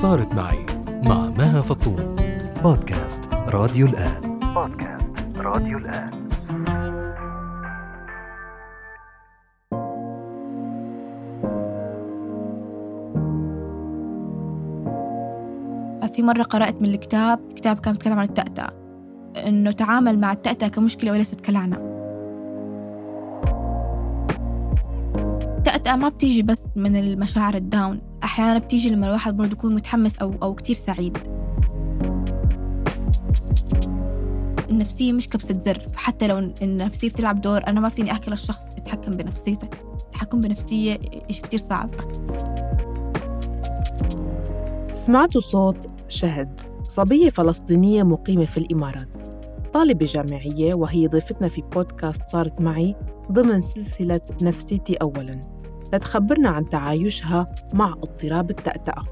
صارت معي مع مها فطوم بودكاست راديو الآن. بودكاست راديو الآن. في مرة قرأت من الكتاب كتاب كان بيتكلم عن التأتأة إنه تعامل مع التأتأة كمشكلة وليست كلعنة التأتأة ما بتيجي بس من المشاعر الداون. أحيانا بتيجي لما الواحد برضه يكون متحمس أو أو كتير سعيد. النفسية مش كبسة زر. فحتى لو النفسية بتلعب دور أنا ما فيني أحكي للشخص اتحكم بنفسيتك. التحكم بنفسية إشي كتير صعب. سمعتوا صوت شهد صبية فلسطينية مقيمة في الإمارات. طالبة جامعية وهي ضيفتنا في بودكاست صارت معي ضمن سلسلة نفسيتي أولاً. لتخبرنا عن تعايشها مع اضطراب التأتأة.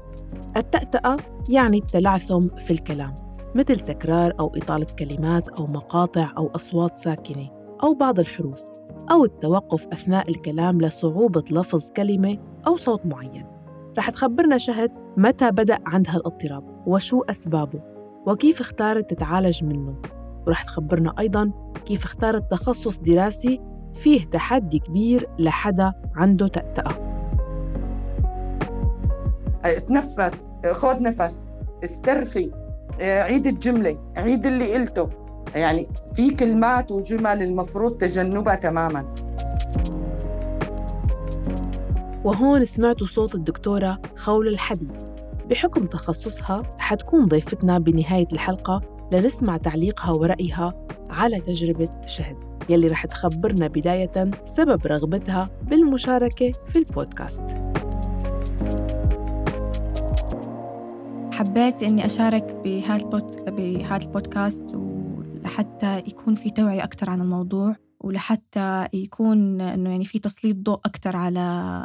التأتأة يعني التلعثم في الكلام مثل تكرار أو إطالة كلمات أو مقاطع أو أصوات ساكنة أو بعض الحروف أو التوقف أثناء الكلام لصعوبة لفظ كلمة أو صوت معين. رح تخبرنا شهد متى بدأ عندها الاضطراب وشو أسبابه وكيف اختارت تتعالج منه. ورح تخبرنا أيضاً كيف اختارت تخصص دراسي فيه تحدي كبير لحدا عنده تأتأة تنفس خذ نفس استرخي عيد الجملة عيد اللي قلته. يعني في كلمات وجمل المفروض تجنبها تماما. وهون سمعتوا صوت الدكتورة خول الحديد. بحكم تخصصها حتكون ضيفتنا بنهاية الحلقة لنسمع تعليقها ورأيها على تجربة شهد. يلي رح تخبرنا بداية سبب رغبتها بالمشاركة في البودكاست. حبيت إني أشارك بهذا البود... بهذا البودكاست ولحتى يكون في توعية أكثر عن الموضوع ولحتى يكون إنه يعني في تسليط ضوء أكثر على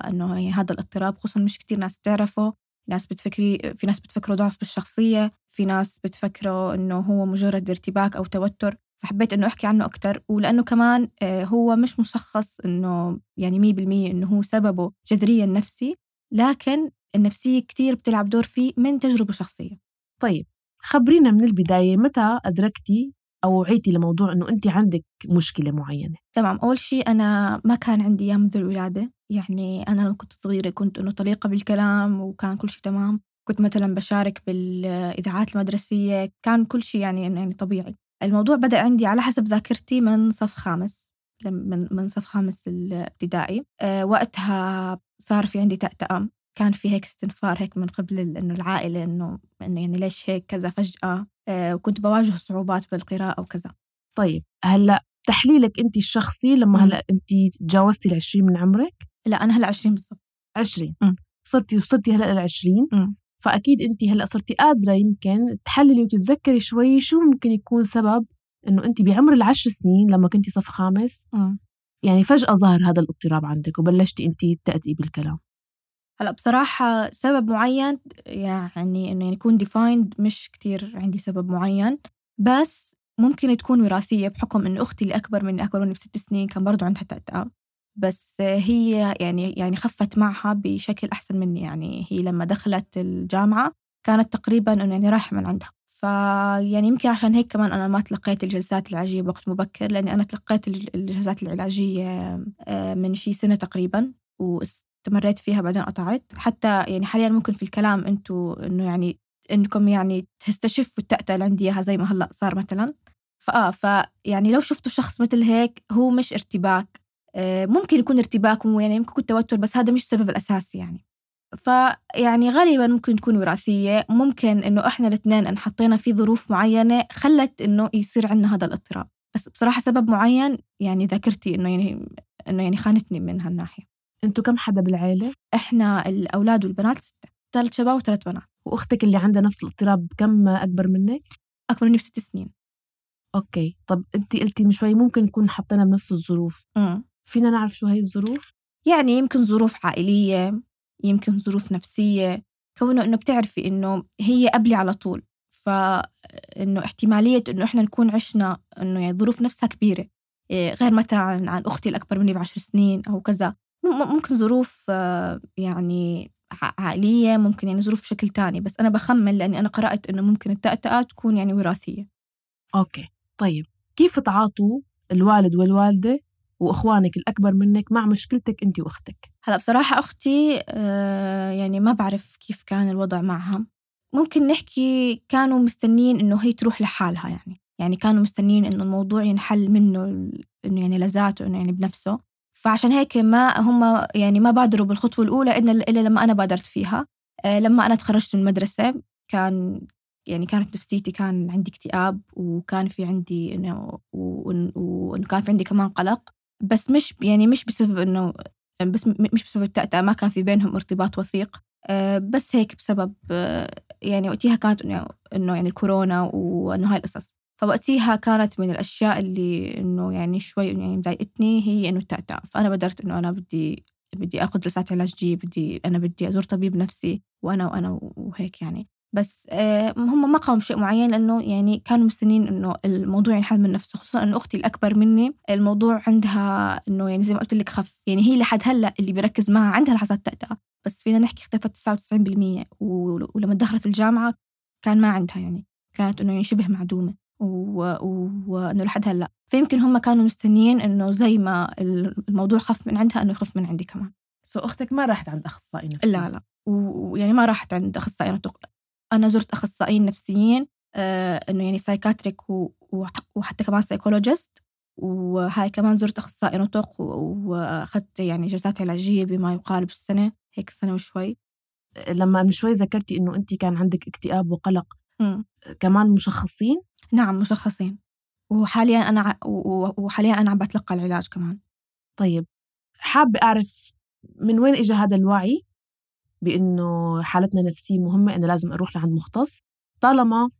إنه يعني هذا الاضطراب خصوصا مش كتير ناس تعرفه ناس بتفكري في ناس بتفكره ضعف بالشخصية في ناس بتفكره إنه هو مجرد ارتباك أو توتر. فحبيت إنه أحكي عنه أكتر ولأنه كمان هو مش مشخص إنه يعني مية بالمية إنه هو سببه جذريا نفسي لكن النفسية كتير بتلعب دور فيه من تجربة شخصية. طيب خبرينا من البداية متى أدركتي أو وعيتي لموضوع إنه أنت عندك مشكلة معينة؟ تمام أول شيء أنا ما كان عندي إياه منذ الولادة يعني أنا لما كنت صغيرة كنت إنه طليقة بالكلام وكان كل شيء تمام كنت مثلا بشارك بالإذاعات المدرسية كان كل شيء يعني يعني طبيعي. الموضوع بدأ عندي على حسب ذاكرتي من صف خامس من من صف خامس الابتدائي. أه وقتها صار في عندي تأتأة كان في هيك استنفار هيك من قبل إنه العائلة إنه إنه يعني ليش هيك كذا فجأة. أه وكنت بواجه صعوبات بالقراءة وكذا. طيب هلأ تحليلك أنت الشخصي لما هلأ أنت تجاوزتي العشرين من عمرك؟ لا أنا هلأ عشرين بالضبط. عشرين. صرتي وصلتي هلأ للعشرين. فأكيد أنت هلأ صرتي قادرة يمكن تحللي وتتذكري شوي شو ممكن يكون سبب إنه أنت بعمر العشر سنين لما كنتي صف خامس م. يعني فجأة ظهر هذا الاضطراب عندك وبلشتي أنت تأتي بالكلام هلأ بصراحة سبب معين يعني إنه يكون ديفايند مش كتير عندي سبب معين بس ممكن تكون وراثية بحكم إنه أختي اللي أكبر مني أكبر مني بست سنين كان برضو عندها تأتأة بس هي يعني يعني خفت معها بشكل أحسن مني. يعني هي لما دخلت الجامعة كانت تقريبا إنه يعني رايحة من عندها. فيعني يمكن عشان هيك كمان أنا ما تلقيت الجلسات العلاجية بوقت مبكر لأني أنا تلقيت الجلسات العلاجية من شي سنة تقريبا واستمريت فيها بعدين قطعت. حتى يعني حاليا ممكن في الكلام أنتوا إنه يعني إنكم يعني تستشفوا التأتأة اللي عندي إياها زي ما هلأ صار مثلا. فآه فيعني لو شفتوا شخص مثل هيك هو مش ارتباك. ممكن يكون ارتباك يعني ممكن يكون توتر بس هذا مش السبب الأساسي يعني فيعني غالبا ممكن تكون وراثية ممكن إنه إحنا الإثنين انحطينا في ظروف معينة خلت إنه يصير عندنا هذا الاضطراب بس بصراحة سبب معين يعني ذاكرتي إنه يعني إنه يعني خانتني من هالناحية أنتوا كم حدا بالعيلة؟ إحنا الأولاد والبنات ستة ثلاث شباب وثلاث بنات وأختك اللي عندها نفس الاضطراب كم أكبر منك؟ أكبر مني بست سنين أوكي طب أنت قلتي من شوي ممكن نكون حطينا بنفس الظروف م. فينا نعرف شو هي الظروف؟ يعني يمكن ظروف عائلية يمكن ظروف نفسية كونه إنه بتعرفي إنه هي قبلي على طول. فإنه احتمالية إنه إحنا نكون عشنا إنه يعني ظروف نفسها كبيرة. غير مثلا عن, أختي الأكبر مني بعشر سنين أو كذا. ممكن ظروف يعني عائلية ممكن يعني ظروف بشكل تاني. بس أنا بخمن لأني أنا قرأت إنه ممكن التأتأة تكون يعني وراثية. أوكي. طيب كيف تعاطوا الوالد والوالدة وإخوانك الأكبر منك مع مشكلتك أنت وأختك. هلأ بصراحة أختي آه، يعني ما بعرف كيف كان الوضع معها ممكن نحكي كانوا مستنين إنه هي تروح لحالها يعني. يعني كانوا مستنين إنه الموضوع ينحل منه إنه يعني لذاته إنه يعني بنفسه. فعشان هيك ما هم يعني ما بادروا بالخطوة الأولى إلا إلا لما أنا بادرت فيها. آه، لما أنا تخرجت من المدرسة كان يعني كانت نفسيتي كان عندي اكتئاب وكان في عندي إنه وإن- وإنه كان في عندي كمان قلق. بس مش يعني مش بسبب إنه بس مش بسبب التأتأة ما كان في بينهم ارتباط وثيق. آه، بس هيك بسبب آه، يعني وقتها كانت إنه يعني الكورونا وإنه هاي القصص. فوقتها كانت من الأشياء اللي إنه يعني شوي يعني مضايقتني هي إنه التأتأة. فأنا بدرت إنه أنا بدي بدي آخذ جلسات علاجية بدي أنا بدي أزور طبيب نفسي وأنا وأنا وهيك يعني. بس آه، هم ما قاموا بشيء معين لأنه يعني كانوا مستنين إنه الموضوع ينحل من نفسه خصوصا إنه أختي الأكبر مني الموضوع عندها إنه يعني زي ما قلت لك خف يعني هي لحد هلأ اللي بيركز معها عندها لحظات تأتأة بس فينا نحكي اختفت 99% و- ولما دخلت الجامعة كان ما عندها يعني كانت إنه يعني شبه معدومة و- و- لحد هلأ. فيمكن هم كانوا مستنيين إنه زي ما الموضوع خف من عندها إنه يخف من عندي كمان. so أختك ما راحت عند أخصائي نفسي؟ لا لا. ويعني ما راحت عند أخصائي أنا زرت أخصائيين نفسيين آه إنه يعني psychiatric وحتى كمان psychologist وهاي كمان زرت أخصائي نطق و- وأخذت يعني جلسات علاجية بما يقارب السنة هيك سنة وشوي. لما من شوي ذكرتي إنه أنت كان عندك اكتئاب وقلق مم. كمان مشخصين؟ نعم مشخصين. وحاليا أنا ع- وحاليا أنا عم بتلقى العلاج كمان. طيب حابة أعرف من وين إجا هذا الوعي؟ بإنه حالتنا النفسية مهمة إنه لازم أروح لعند مختص طالما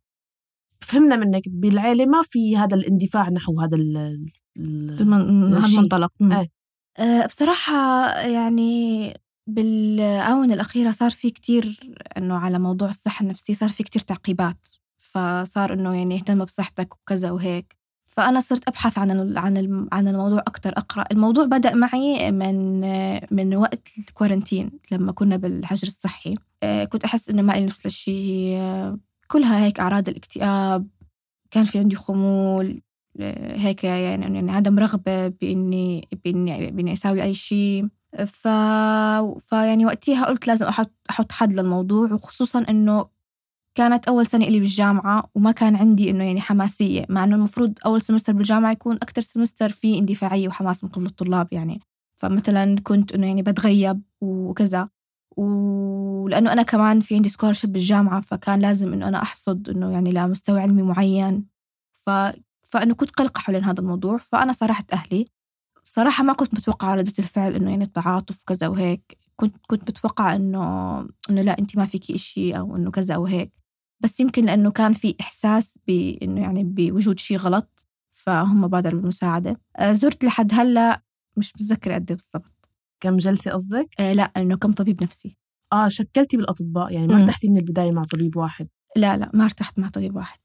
فهمنا منك بالعيلة ما في هذا الاندفاع نحو هذا ال. المنطلق. إيه. آه، بصراحة يعني بالآونة الأخيرة صار في كتير إنه على موضوع الصحة النفسية صار في كتير تعقيبات فصار إنه يعني اهتم بصحتك وكذا وهيك فأنا صرت أبحث عن عن عن الموضوع أكتر أقرأ. الموضوع بدأ معي من من وقت الكورنتين لما كنا بالحجر الصحي. آه، كنت أحس إنه ما لي نفس الشيء. آه، كلها هيك أعراض الاكتئاب. كان في عندي خمول. آه، هيك يعني يعني عدم رغبة بإني بإني بإني أساوي أي شيء. ف... فيعني وقتها قلت لازم أحط أحط حد للموضوع وخصوصا إنه كانت أول سنة إلي بالجامعة وما كان عندي إنه يعني حماسية مع إنه المفروض أول semester بالجامعة يكون أكتر semester فيه اندفاعية وحماس من قبل الطلاب يعني. فمثلا كنت إنه يعني بتغيب وكذا ولأنه أنا كمان في عندي scholarship بالجامعة فكان لازم إنه أنا أحصد إنه يعني لمستوى علمي معين. ف... فإنه كنت قلقة حول هذا الموضوع فأنا صارحت أهلي. صراحة ما كنت متوقعة ردة الفعل إنه يعني التعاطف وكذا وهيك. كنت كنت متوقعة إنه إنه لا أنت ما فيكي إشي أو إنه كذا أو هيك بس يمكن لأنه كان في إحساس بإنه يعني بوجود شيء غلط فهم بادروا بالمساعدة. آه، زرت لحد هلأ مش متذكرة قد إيه بالضبط. كم جلسة قصدك؟ آه، لا إنه كم طبيب نفسي. آه شكلتي بالأطباء يعني ما. ارتحتي من البداية مع طبيب واحد. لا لا ما ارتحت مع طبيب واحد.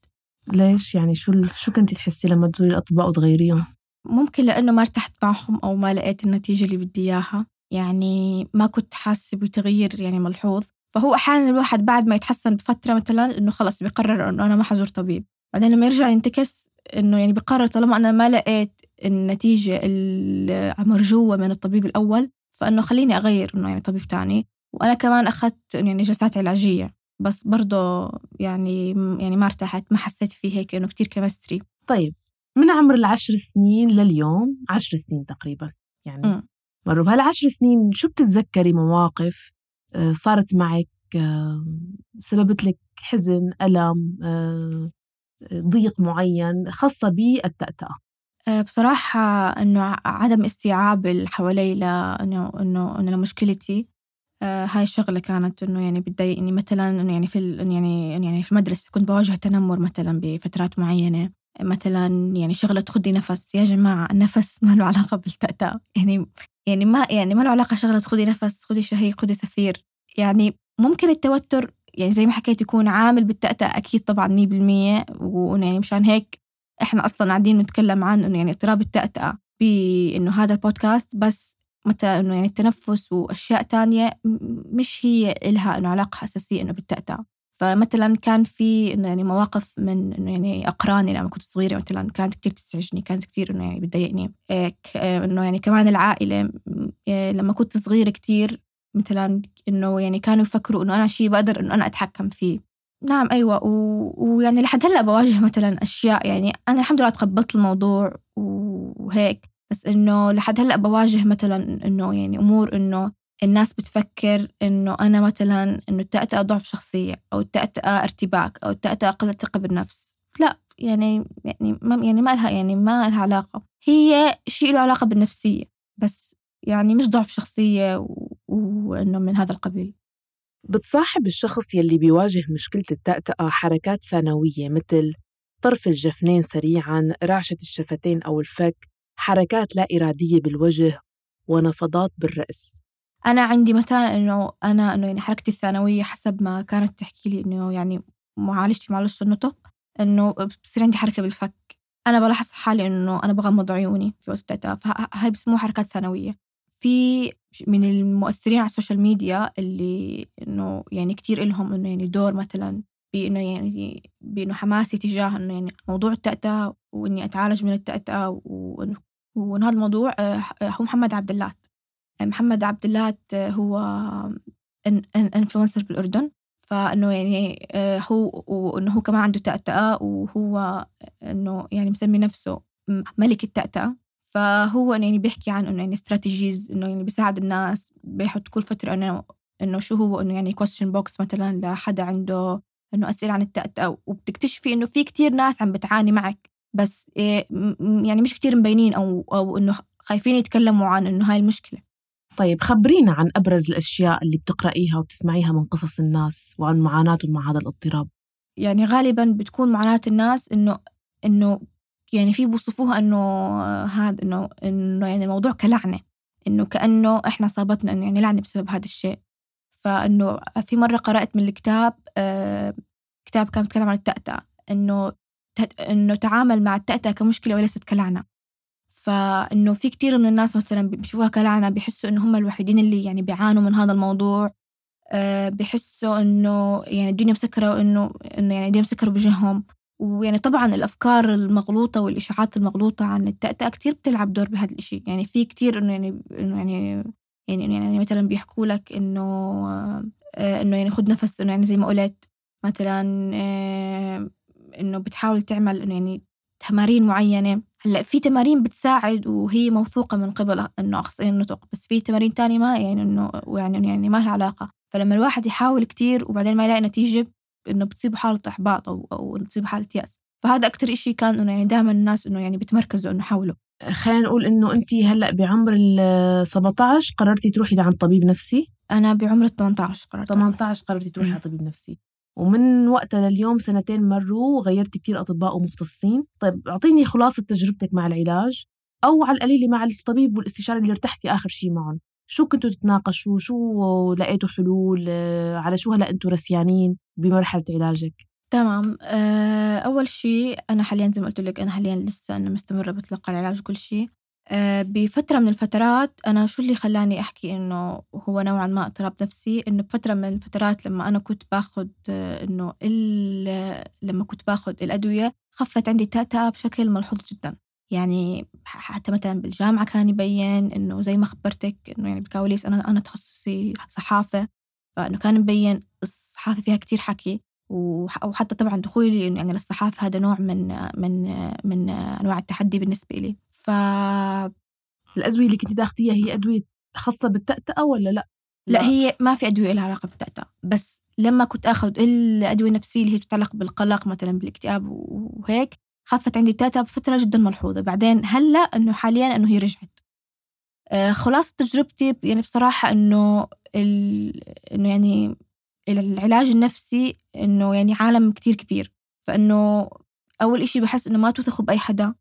ليش؟ يعني شو ال- شو كنتي تحسي لما تزوري الأطباء وتغيريهم؟ ممكن لأنه ما ارتحت معهم أو ما لقيت النتيجة اللي بدي إياها. يعني ما كنت حاسة بتغيير يعني ملحوظ. فهو أحيانا الواحد بعد ما يتحسن بفترة مثلا إنه خلص بيقرر إنه أنا ما حزور طبيب. بعدين لما يرجع ينتكس إنه يعني بقرر طالما أنا ما لقيت النتيجة المرجوة من الطبيب الأول فإنه خليني أغير إنه يعني طبيب تاني. وأنا كمان أخذت يعني جلسات علاجية بس برضه يعني يعني ما ارتحت ما حسيت فيه هيك إنه كتير كيمستري طيب من عمر العشر سنين لليوم عشر سنين تقريبا يعني. مروا بهالعشر سنين شو بتتذكري مواقف صارت معك آه، سببت لك حزن ألم آه، ضيق معين خاصة بالتأتأة. آه، بصراحة إنه عدم استيعاب اللي حوالي لإنه إنه إنه لمشكلتي. آه، هاي الشغلة كانت إنه يعني بتضايقني. مثلا إنه يعني في يعني يعني في المدرسة كنت بواجه تنمر مثلا بفترات معينة. مثلا يعني شغلة خدي نفس. يا جماعة النفس ما له علاقة بالتأتأة يعني يعني ما يعني ما له علاقة شغلة خدي نفس خدي شهيق خدي زفير يعني ممكن التوتر يعني زي ما حكيت يكون عامل بالتأتأة أكيد طبعا 100% وإنه يعني مشان هيك إحنا أصلا قاعدين نتكلم عن إنه يعني اضطراب التأتأة بإنه هذا البودكاست. بس مثلا إنه يعني التنفس وأشياء تانية مش هي إلها إنه علاقة أساسية إنه بالتأتأة فمثلا كان في إنه يعني مواقف من إنه يعني أقراني لما كنت صغيرة مثلا كانت كتير تزعجني كانت كتير إنه يعني بتضايقني. إيه إنه يعني كمان العائلة إيه لما كنت صغيرة كتير مثلا إنه يعني كانوا يفكروا إنه أنا شيء بقدر إنه أنا أتحكم فيه. نعم أيوة و... ويعني لحد هلأ بواجه مثلا أشياء يعني أنا الحمد لله تقبلت الموضوع وهيك. بس إنه لحد هلأ بواجه مثلا إنه يعني أمور إنه الناس بتفكر إنه أنا مثلا إنه التأتأة ضعف شخصية أو التأتأة ارتباك أو التأتأة قلة ثقة بالنفس. لا يعني يعني ما يعني ما لها يعني ما لها علاقة. هي شيء له علاقة بالنفسية بس يعني مش ضعف شخصية وإنه من هذا القبيل. بتصاحب الشخص يلي بيواجه مشكلة التأتأة حركات ثانوية مثل طرف الجفنين سريعاً، رعشة الشفتين أو الفك، حركات لا إرادية بالوجه ونفضات بالرأس. أنا عندي مثلا إنه أنا إنه يعني حركتي الثانوية حسب ما كانت تحكي لي إنه يعني معالجتي معالجة النطق إنه بصير عندي حركة بالفك. أنا بلاحظ حالي إنه أنا بغمض عيوني في وقت التأتأة فهاي بسموها حركات ثانوية. في من المؤثرين على ال social media اللي إنه يعني كتير إلهم إنه يعني دور مثلا بإنه يعني بإنه حماسي تجاه إنه يعني موضوع التأتأة وإني أتعالج من التأتأة وإنه هذا الموضوع آه، هو محمد عبد اللات. محمد عبد اللات هو إنفلونسر بالأردن. فإنه يعني آه، هو وإنه هو كمان عنده تأتأة وهو إنه يعني مسمي نفسه ملك التأتأة. فهو يعني بيحكي عن إنه يعني استراتيجيز إنه يعني بيساعد الناس بيحط كل فترة إنه إنه شو هو إنه يعني question box مثلا لحدا عنده إنه أسئلة عن التأتأة. وبتكتشفي إنه في كتير ناس عم بتعاني معك. بس إيه يعني مش كتير مبينين أو أو إنه خايفين يتكلموا عن إنه هاي المشكلة. طيب خبرينا عن أبرز الأشياء اللي بتقرأيها وبتسمعيها من قصص الناس وعن معاناتهم مع هذا الاضطراب. يعني غالبا بتكون معاناة الناس إنه إنه يعني في بوصفوها إنه هذا إنه إنه يعني الموضوع كلعنة إنه كأنه إحنا صابتنا إنه يعني لعنة بسبب هذا الشيء. فإنه في مرة قرأت من الكتاب آه كتاب كان بيتكلم عن التأتأة إنه إنه تعامل مع التأتأة كمشكلة وليست كلعنة. فإنه في كتير من الناس مثلا بيشوفوها كلعنة بيحسوا إنه هم الوحيدين اللي يعني بيعانوا من هذا الموضوع. آه بيحسوا إنه يعني الدنيا مسكرة وإنه إنه يعني الدنيا مسكرة بوجههم. ويعني طبعا الأفكار المغلوطة والإشاعات المغلوطة عن التأتأة كتير بتلعب دور بهذا الإشي. يعني في كتير إنه يعني إنه يعني يعني يعني مثلا بيحكوا لك إنه آه إنه يعني خد نفس إنه يعني زي ما قلت مثلا آه إنه بتحاول تعمل إنه يعني تمارين معينة. هلأ في تمارين بتساعد وهي موثوقة من قبل إنه أخصائي النطق بس في تمارين تانية ما يعني إنه يعني يعني ما لها علاقة. فلما الواحد يحاول كتير وبعدين ما يلاقي نتيجة إنه بتصيب حالة إحباط أو أو بتصيب حالة يأس. فهذا أكتر إشي كان إنه يعني دائما الناس إنه يعني بتمركزوا إنه حاولوا خلينا نقول إنه أنت هلأ بعمر ال 17 قررتي تروحي لعند طبيب نفسي؟ أنا بعمر ال 18 قررت 18 قررتي تروحي على طبيب نفسي. ومن وقتها لليوم سنتين مروا وغيرت كتير أطباء ومختصين. طيب أعطيني خلاصة تجربتك مع العلاج أو على القليل مع الطبيب والاستشاري اللي ارتحتي آخر شيء معهم شو كنتوا تتناقشوا؟ شو لقيتوا حلول؟ آه، على شو هلا أنتوا رسيانين بمرحلة علاجك؟ تمام. آه، أول شيء أنا حاليا زي ما قلت لك أنا حاليا لسه أنا مستمرة بتلقى العلاج وكل شيء بفترة من الفترات أنا شو اللي خلاني أحكي إنه هو نوعا ما اضطراب نفسي؟ إنه بفترة من الفترات لما أنا كنت باخد إنه لما كنت باخد الأدوية خفت عندي تأتأة بشكل ملحوظ جدا. يعني حتى مثلا بالجامعة كان يبين إنه زي ما خبرتك إنه يعني بالكواليس أنا أنا تخصصي صحافة فإنه كان مبين الصحافة فيها كتير حكي. وحتى طبعا دخولي يعني للصحافة هذا نوع من من من أنواع التحدي بالنسبة لي ف الأدوية اللي كنت تاخديها هي أدوية خاصة بالتأتأة ولا لأ؟ لا هي ما في أدوية لها علاقة بالتأتأة بس لما كنت أخذ الأدوية النفسية اللي هي تتعلق بالقلق مثلا بالاكتئاب وهيك خفت عندي التأتأة بفترة جدا ملحوظة بعدين هلأ إنه حاليا إنه هي رجعت آه خلاصة تجربتي يعني بصراحة إنه ال... إنه يعني العلاج النفسي إنه يعني عالم كتير كبير فإنه أول إشي بحس إنه ما توثقوا بأي حدا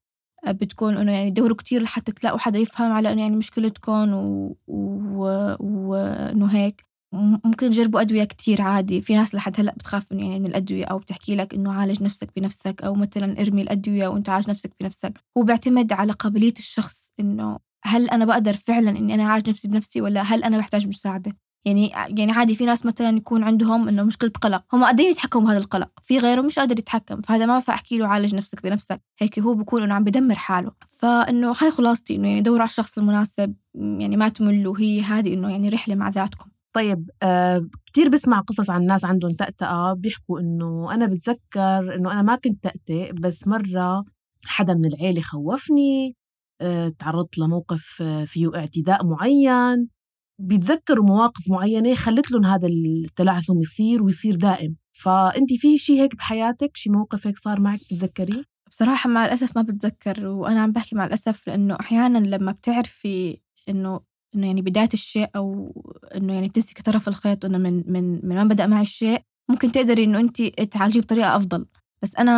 بتكون إنه يعني دوروا كتير لحتى تلاقوا حدا يفهم على إنه يعني مشكلتكم وإنه و... و... هيك. ممكن تجربوا أدوية كتير عادي. في ناس لحد هلأ بتخاف من يعني من الأدوية أو بتحكي لك إنه عالج نفسك بنفسك أو مثلا ارمي الأدوية وأنت عالج نفسك بنفسك. هو بيعتمد على قابلية الشخص إنه هل أنا بقدر فعلا إني أنا أعالج نفسي بنفسي ولا هل أنا بحتاج مساعدة؟ يعني يعني عادي في ناس مثلا يكون عندهم إنه مشكلة قلق هم قادرين يتحكموا بهذا القلق في غيره مش قادر يتحكم فهذا ما بنفع أحكي له عالج نفسك بنفسك هيك هو بكون إنه عم بدمر حاله. فإنه هاي خلاصتي إنه يعني دوروا على الشخص المناسب يعني ما تملوا هي هذه إنه يعني رحلة مع ذاتكم. طيب آه كتير بسمع قصص عن ناس عندهم تأتأة بيحكوا إنه أنا بتذكر إنه أنا ما كنت تأتئ بس مرة حدا من العيلة خوفني آه تعرضت لموقف آه، فيه اعتداء معين. بيتذكروا مواقف معينة خلت لهم هذا التلعثم يصير ويصير دائم. فأنت في شيء هيك بحياتك؟ شيء موقف هيك صار معك تتذكريه؟ بصراحة مع الأسف ما بتذكر وأنا عم بحكي مع الأسف لأنه أحيانا لما بتعرفي إنه إنه يعني بداية الشيء أو إنه يعني بتمسكي طرف الخيط إنه من من من وين بدأ معي الشيء ممكن تقدري إنه أنت تعالجيه بطريقة أفضل. بس أنا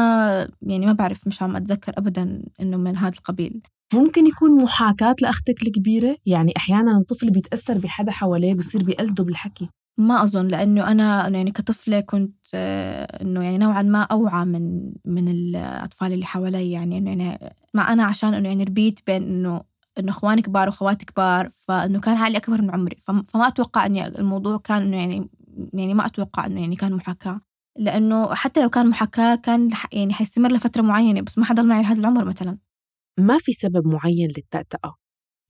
يعني ما بعرف مش عم أتذكر أبدا إنه من هذا القبيل. ممكن يكون محاكاة لأختك الكبيرة؟ يعني أحيانا الطفل بيتأثر بحدا حواليه بصير بيقلده بالحكي. ما أظن لأنه أنا يعني كطفلة كنت آه، إنه يعني نوعا ما أوعى من من الأطفال اللي حوالي يعني إنه يعني مع أنا عشان إنه يعني ربيت بين إنه إنه إخواني كبار وأخواتي كبار فإنه كان عائلي أكبر من عمري. فما أتوقع إني الموضوع كان إنه يعني يعني ما أتوقع إنه يعني كان محاكاة. لأنه حتى لو كان محاكاة كان يعني حيستمر لفترة معينة بس ما حضل معي لهذا العمر مثلا. ما في سبب معين للتأتأة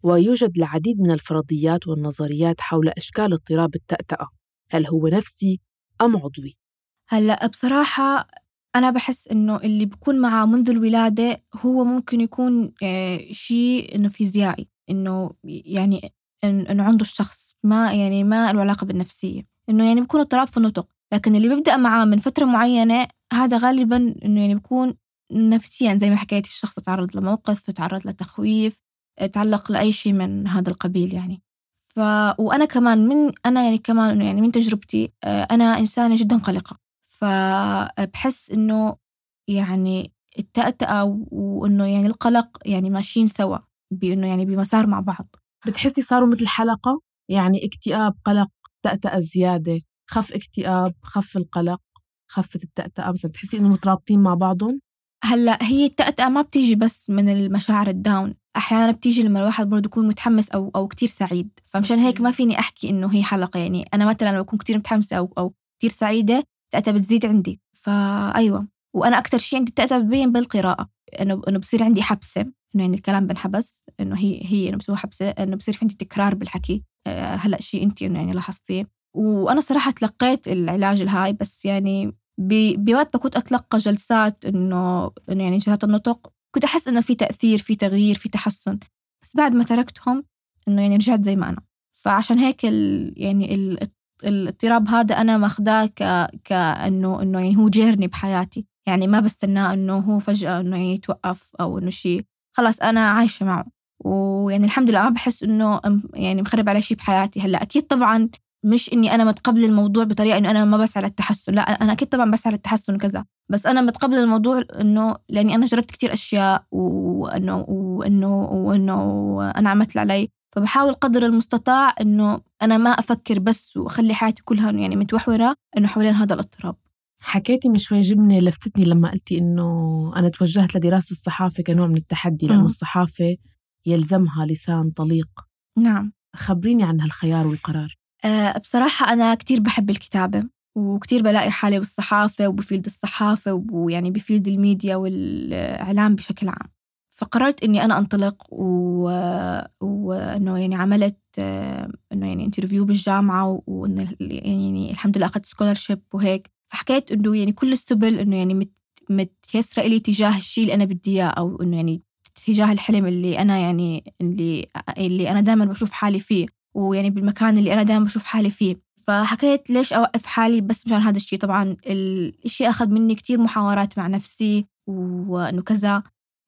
ويوجد العديد من الفرضيات والنظريات حول أشكال اضطراب التأتأة هل هو نفسي أم عضوي؟ هلأ بصراحة أنا بحس إنه اللي بكون معه منذ الولادة هو ممكن يكون آه، شيء إنه فيزيائي إنه يعني إنه عنده الشخص ما يعني ما له علاقة بالنفسية إنه يعني بيكون اضطراب في النطق لكن اللي بيبدأ معاه من فترة معينة هذا غالبا إنه يعني بيكون نفسيا زي ما حكيت الشخص تعرض لموقف تعرض لتخويف تعلق لأي شيء من هذا القبيل يعني. ف وأنا كمان من أنا يعني كمان يعني من تجربتي آه، أنا إنسانة جدا قلقة. فبحس إنه يعني التأتأة وإنه يعني القلق يعني ماشيين سوا بإنه يعني بمسار مع بعض. بتحسي صاروا مثل حلقة؟ يعني اكتئاب قلق تأتأة زيادة خف اكتئاب خف القلق خفت التأتأة مثلا بتحسي إنه مترابطين مع بعضهم؟ هلأ هي التأتأة ما بتيجي بس من المشاعر الداون أحيانا بتيجي لما الواحد برضه يكون متحمس أو أو كتير سعيد. فمشان هيك ما فيني أحكي إنه هي حلقة. يعني أنا مثلا لو بكون كتير متحمسة أو أو كتير سعيدة التأتأة بتزيد عندي. فأيوة وأنا أكتر شيء عندي التأتأة ببين بالقراءة. إنه إنه بصير عندي حبسة. إنه يعني الكلام بنحبس. إنه هي هي إنه بسوي حبسة. إنه بصير في عندي تكرار بالحكي. أه هلأ شيء أنت إنه يعني لاحظتيه. وأنا صراحة تلقيت العلاج الهاي. بس يعني بوقت كنت أتلقى جلسات إنه إنه يعني جهات النطق كنت أحس إنه في تأثير في تغيير في تحسن. بس بعد ما تركتهم إنه يعني رجعت زي ما أنا. فعشان هيك ال يعني ال الاضطراب هذا أنا ماخذاه ك كأنه إنه يعني هو جيرني بحياتي. يعني ما بستناه إنه هو فجأة إنه يعني يتوقف أو إنه شيء خلاص أنا عايشة معه. ويعني الحمد لله ما بحس إنه يعني مخرب علي شيء بحياتي. هلأ أكيد طبعا مش إني أنا متقبلة الموضوع بطريقة إنه أنا ما بسعى للتحسن لا أنا أكيد طبعا بسعى للتحسن وكذا بس أنا متقبلة الموضوع إنه لأني أنا جربت كتير أشياء وإنه وإنه وإنه أنا عملت اللي علي فبحاول قدر المستطاع إنه أنا ما أفكر بس وأخلي حياتي كلها يعني متوحورة إنه حوالين هذا الاضطراب. حكيتي من شوي جملة لفتتني لما قلتي إنه أنا توجهت لدراسة الصحافة كنوع من التحدي لأنه الصحافة يلزمها لسان طليق. نعم. خبريني عن هالخيار والقرار. بصراحة أنا كتير بحب الكتابة وكتير بلاقي حالي بالصحافة وب field الصحافة ويعني ب field ال media والإعلام بشكل عام. فقررت إني أنا أنطلق وإنه يعني عملت آه، إنه يعني interview بالجامعة وإنه يعني الحمد لله أخذت scholarship وهيك. فحكيت إنه يعني كل السبل إنه يعني متيسرة إلي تجاه الشيء اللي أنا بدي إياه أو إنه يعني تجاه الحلم اللي أنا يعني اللي اللي أنا دائما بشوف حالي فيه. ويعني بالمكان اللي أنا دائما بشوف حالي فيه. فحكيت ليش أوقف حالي بس مشان هذا الشيء طبعا الشيء أخذ مني كتير محاورات مع نفسي وإنه كذا.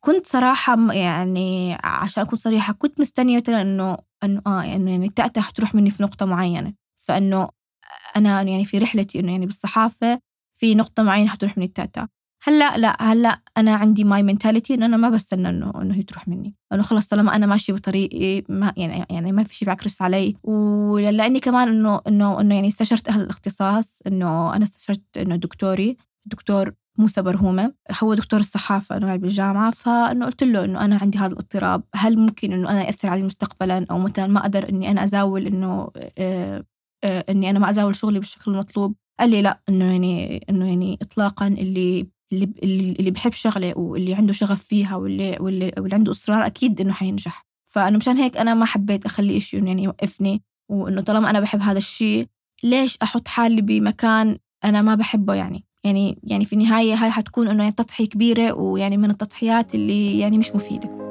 كنت صراحة يعني عشان أكون صريحة كنت مستنية إنه إنه آه إنه يعني التأتة حتروح مني في نقطة معينة. فإنه أنا يعني في رحلتي إنه يعني بالصحافة في نقطة معينة حتروح مني التأتأة. هلأ لا هلأ أنا عندي my mentality انه أنا ما بستنى إنه إنه هي تروح مني. إنه خلص طالما أنا ماشية بطريقي ما يعني يعني ما في شيء بعكرس علي. ولأني كمان إنه إنه إنه يعني استشرت أهل الاختصاص إنه أنا استشرت إنه دكتوري الدكتور موسى برهومة. هو دكتور الصحافة أنا بالجامعة. فإنه قلت له إنه أنا عندي هذا الاضطراب. هل ممكن إنه أنا يأثر علي مستقبلا؟ أو مثلا ما أقدر إني أنا أزاول إنه آه، آه، إني أنا ما أزاول شغلي بالشكل المطلوب؟ قال لي لا إنه يعني إنه يعني إطلاقا اللي اللي اللي بحب شغله واللي عنده شغف فيها واللي واللي, واللي عنده إصرار أكيد إنه حينجح. فإنه مشان هيك أنا ما حبيت أخلي إشي إنه يعني يوقفني وإنه طالما أنا بحب هذا الشيء ليش أحط حالي بمكان أنا ما بحبه يعني؟ يعني يعني في النهاية هاي حتكون إنه يعني تضحية كبيرة ويعني من التضحيات اللي يعني مش مفيدة.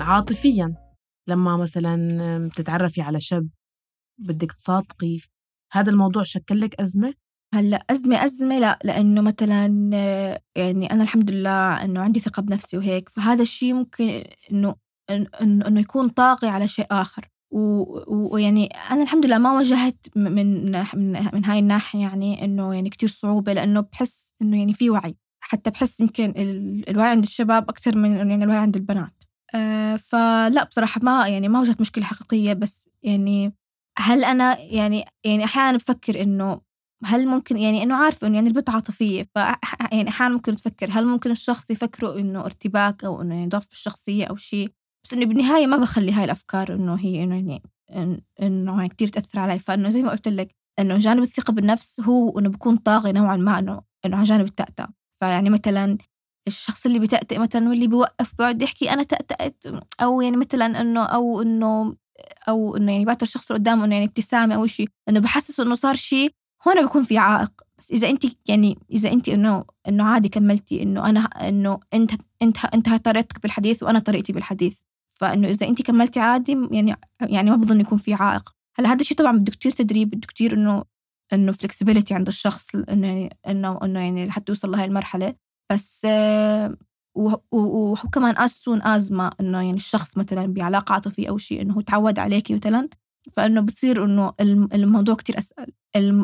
عاطفيا لما مثلا بتتعرفي على شاب بدك تصادقي؟ هذا الموضوع شكل لك أزمة؟ هلأ أزمة أزمة لا لأنه مثلا يعني أنا الحمد لله إنه عندي ثقة بنفسي وهيك فهذا الشيء ممكن إنه إنه إنه يكون طاغي على شيء آخر. ويعني أنا الحمد لله ما واجهت من من من هاي الناحية يعني إنه يعني كتير صعوبة لأنه بحس إنه يعني في وعي. حتى بحس يمكن الوعي عند الشباب أكثر من يعني الوعي عند البنات. أه فلا بصراحة ما يعني ما واجهت مشكلة حقيقية بس يعني هل أنا يعني يعني أحيانا بفكر إنه هل ممكن يعني إنه عارفة إنه يعني البنت عاطفية ف يعني أحيانا ممكن تفكر هل ممكن الشخص يفكره إنه ارتباك أو إنه يعني ضعف بالشخصية أو شيء؟ بس إنه بالنهاية ما بخلي هاي الأفكار إنه هي إنه يعني إنه يعني كتير تأثر علي. فإنه زي ما قلت لك إنه جانب الثقة بالنفس هو إنه بكون طاغي نوعا ما إنه إنه على جانب التأتأة فيعني مثلا الشخص اللي بتأتئ مثلا واللي بيوقف بيقعد يحكي أنا تأتأت أو يعني مثلا إنه أو إنه أو إنه يعني بعطي الشخص اللي قدامه إنه يعني ابتسامة أو شيء إنه بحسسه إنه صار شيء هون بيكون في عائق. بس إذا أنت يعني إذا أنت إنه إنه عادي كملتي إنه أنا إنه أنت أنت أنت طريقتك بالحديث وأنا طريقتي بالحديث. فإنه إذا أنت كملتي عادي يعني يعني ما بظن يكون في عائق. هلأ هذا الشيء طبعا بده كتير تدريب بده كتير إنه إنه فلكسبيليتي عند الشخص إنه يعني إنه إنه يعني لحتى يوصل لهي المرحلة. بس وكمان as soon as ما إنه يعني الشخص مثلا بعلاقة عاطفية أو شيء إنه هو تعود عليكي مثلا فإنه بتصير إنه الموضوع كتير أسهل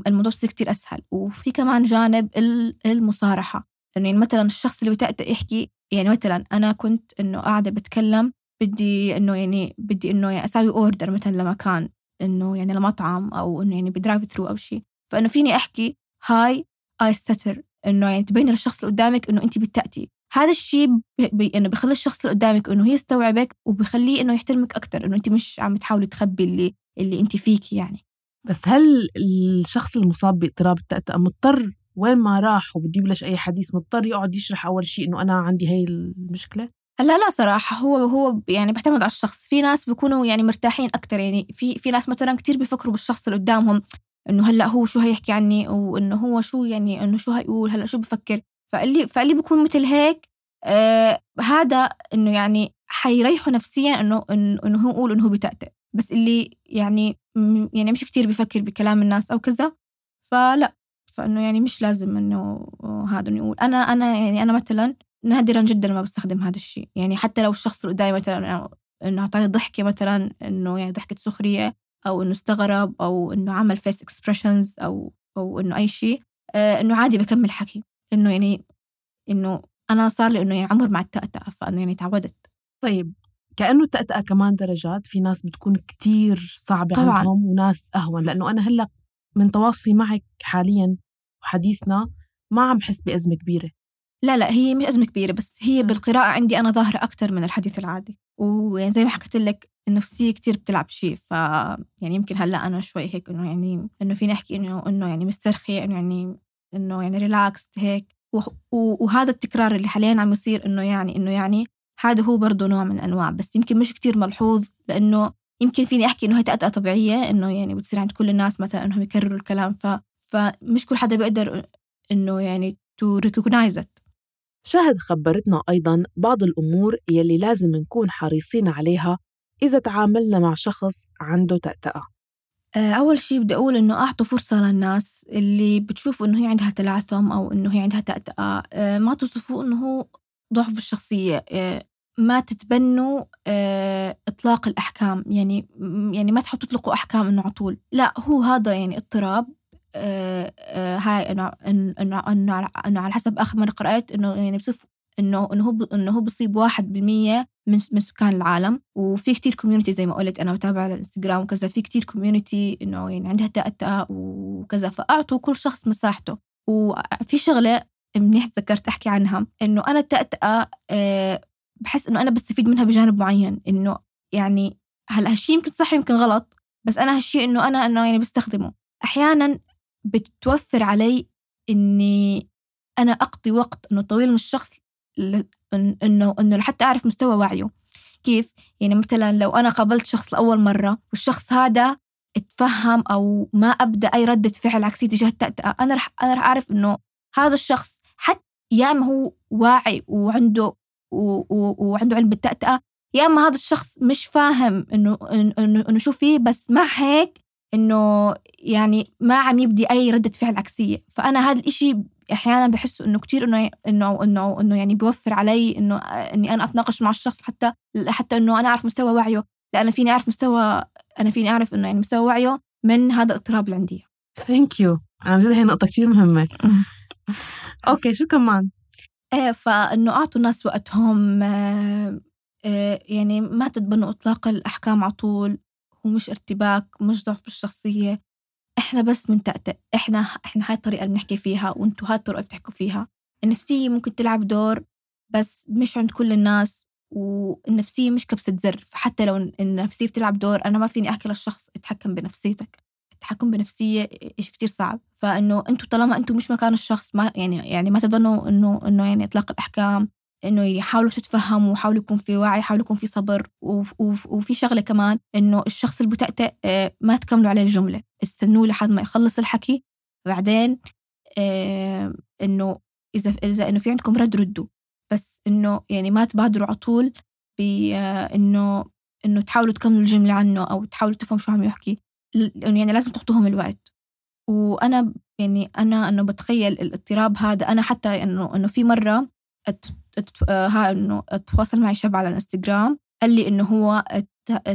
الموضوع بصير كتير أسهل. وفي كمان جانب المصارحة. إنه يعني مثلا الشخص اللي بتأتى يحكي يعني مثلا أنا كنت إنه قاعدة بتكلم بدي إنه يعني بدي إنه يعني أسوي أوردر مثلا لمكان إنه يعني لمطعم أو إنه يعني ب drive through أو شيء. فإنه فيني أحكي هاي I stutter إنه يعني تبين للشخص اللي قدامك إنه أنت بتأتئي هذا الشيء بي إنه بخلي الشخص اللي قدامك إنه يستوعبك وبخليه إنه يحترمك أكثر إنه أنت مش عم تحاولي تخبي اللي اللي أنت فيكي يعني. بس هل الشخص المصاب باضطراب التأتأة مضطر؟ وين ما راح وبده يبلش أي حديث مضطر يقعد يشرح أول شيء إنه أنا عندي هاي المشكلة؟ هلأ لا صراحة هو هو يعني بيعتمد على الشخص. في ناس بيكونوا يعني مرتاحين أكتر يعني في في ناس مثلا كتير بيفكروا بالشخص اللي قدامهم إنه هلأ هو شو هيحكي عني وإنه هو شو يعني إنه شو هيقول هلأ شو بفكر؟ فاللي فاللي بيكون مثل هيك آه هذا إنه يعني حيريحه نفسيا إنه إنه هو يقول إنه هو بتأتئ. بس اللي يعني يعني مش كتير بفكر بكلام الناس أو كذا فلا. فإنه يعني مش لازم إنه هذا إنه يقول. أنا أنا يعني أنا مثلا نادرا جدا ما بستخدم هذا الشيء. يعني حتى لو الشخص اللي قدامي مثلا إنه أعطاني ضحكة مثلا إنه يعني ضحكة سخرية أو إنه استغرب أو إنه عمل face expressions أو أو إنه أي شيء آه إنه عادي بكمل حكي. إنه يعني إنه أنا صار لي إنه يعني عمر مع التأتأة فإنه يعني تعودت. طيب كأنه التأتأة كمان درجات في ناس بتكون كتير صعبة طبعاً. عندهم وناس أهون لأنه أنا هلأ من تواصلي معك حاليا وحديثنا ما عم حس بأزمة كبيرة. لا لا هي مش أزمة كبيرة بس هي بالقراءة عندي أنا ظاهرة أكتر من الحديث العادي. ويعني زي ما حكيت لك النفسية كتير بتلعب شيء ف يعني يمكن هلأ أنا شوي هيك إنه يعني إنه فيني أحكي إنه إنه يعني مسترخية إنه يعني إنه يعني ريلاكست هيك. وهذا التكرار اللي حاليا عم يصير إنه يعني إنه يعني هذا هو برضه نوع من أنواع. بس يمكن مش كتير ملحوظ لأنه يمكن فيني أحكي إنه هي تأتأة طبيعية إنه يعني بتصير عند كل الناس مثلا إنهم يكرروا الكلام. ف فمش كل حدا بيقدر إنه يعني recognize it. شهد خبرتنا أيضا بعض الأمور يلي لازم نكون حريصين عليها إذا تعاملنا مع شخص عنده تأتأة؟ أول شيء بدي أقول إنه أعطوا فرصة للناس اللي بتشوفوا إنه هي عندها تلعثم أو إنه هي عندها تأتأة. آه، ما تصفوه إنه هو ضعف بالشخصية. آه، ما تتبنوا إطلاق الأحكام. يعني يعني ما تحطوا تطلقوا أحكام إنه على طول. لا هو هذا يعني اضطراب. هاي إنه إنه إنه على حسب آخر مرة قرأت إنه يعني بصف إنه إنه هو إنه هو واحد بالمية من من سكان العالم. وفي كتير community زي ما قلت أنا بتابع على الإنستغرام وكذا في كتير community إنه يعني عندها تأتأة وكذا. فأعطوا كل شخص مساحته. وفي شغلة منيح تذكرت أحكي عنها إنه أنا التأتأة آه، بحس إنه أنا بستفيد منها بجانب معين. إنه يعني هلا هالشي يمكن صح يمكن غلط بس أنا هالشي إنه أنا إنه يعني بستخدمه. أحيانا بتوفر علي إني أنا أقضي وقت إنه طويل من الشخص إنه إنه لحتى أعرف مستوى وعيه. كيف؟ يعني مثلا لو أنا قابلت شخص لأول مرة والشخص هذا اتفهم أو ما أبدأ أي ردة فعل عكسية تجاه التأتأة أنا رح أنا رح أعرف إنه هذا الشخص حتى يا إما هو واعي وعنده و- و- وعنده علم بالتأتأة يا إما هذا الشخص مش فاهم إنه إنه إنه شو فيه بس مع هيك إنه يعني ما عم يبدي أي ردة فعل عكسية. فأنا هذا الإشي أحيانا بحسه إنه كتير إنه إنه إنه إنه يعني بيوفر علي إنه إني أنا أتناقش مع الشخص حتى حتى إنه أنا أعرف مستوى وعيه. لأن فيني أعرف مستوى أنا فيني أعرف إنه يعني مستوى وعيه من هذا الاضطراب اللي عندي. thank you عن جد هي نقطة كتير مهمة. okay شو كمان؟ إيه فإنه أعطوا الناس وقتهم آه، آه، يعني ما تتبنوا إطلاق الأحكام على طول ومش ارتباك مش ضعف بالشخصية. إحنا بس بنتأتأ إحنا إحنا هاي الطريقة اللي بنحكي فيها وأنتوا هاي الطريقة بتحكوا فيها. النفسية ممكن تلعب دور بس مش عند كل الناس والنفسية مش كبسة زر. فحتى لو النفسية بتلعب دور أنا ما فيني أحكي للشخص اتحكم بنفسيتك. التحكم بنفسية إشي كتير صعب. فإنه أنتوا طالما أنتوا مش مكان الشخص ما يعني يعني ما تبنوا إنه إنه يعني إطلاق الأحكام إنه يعني حاولوا تتفهموا وحاولوا يكون في وعي حاولوا يكون في صبر وف- وف- وفي شغلة كمان إنه الشخص المتأتئ آه، ما تكملوا عليه الجملة استنوه لحد ما يخلص الحكي. بعدين آه، إنه إذا إذا إنه في عندكم رد ردوا. بس إنه يعني ما تبادروا على طول بإنه إنه تحاولوا تكملوا الجملة عنه أو تحاولوا تفهموا شو عم يحكي. يعني لازم تعطوهم الوقت. وأنا يعني أنا إنه بتخيل الاضطراب هذا. أنا حتى إنه إنه في آه، ها إنه تواصل معي شاب على الإنستغرام قال لي إنه هو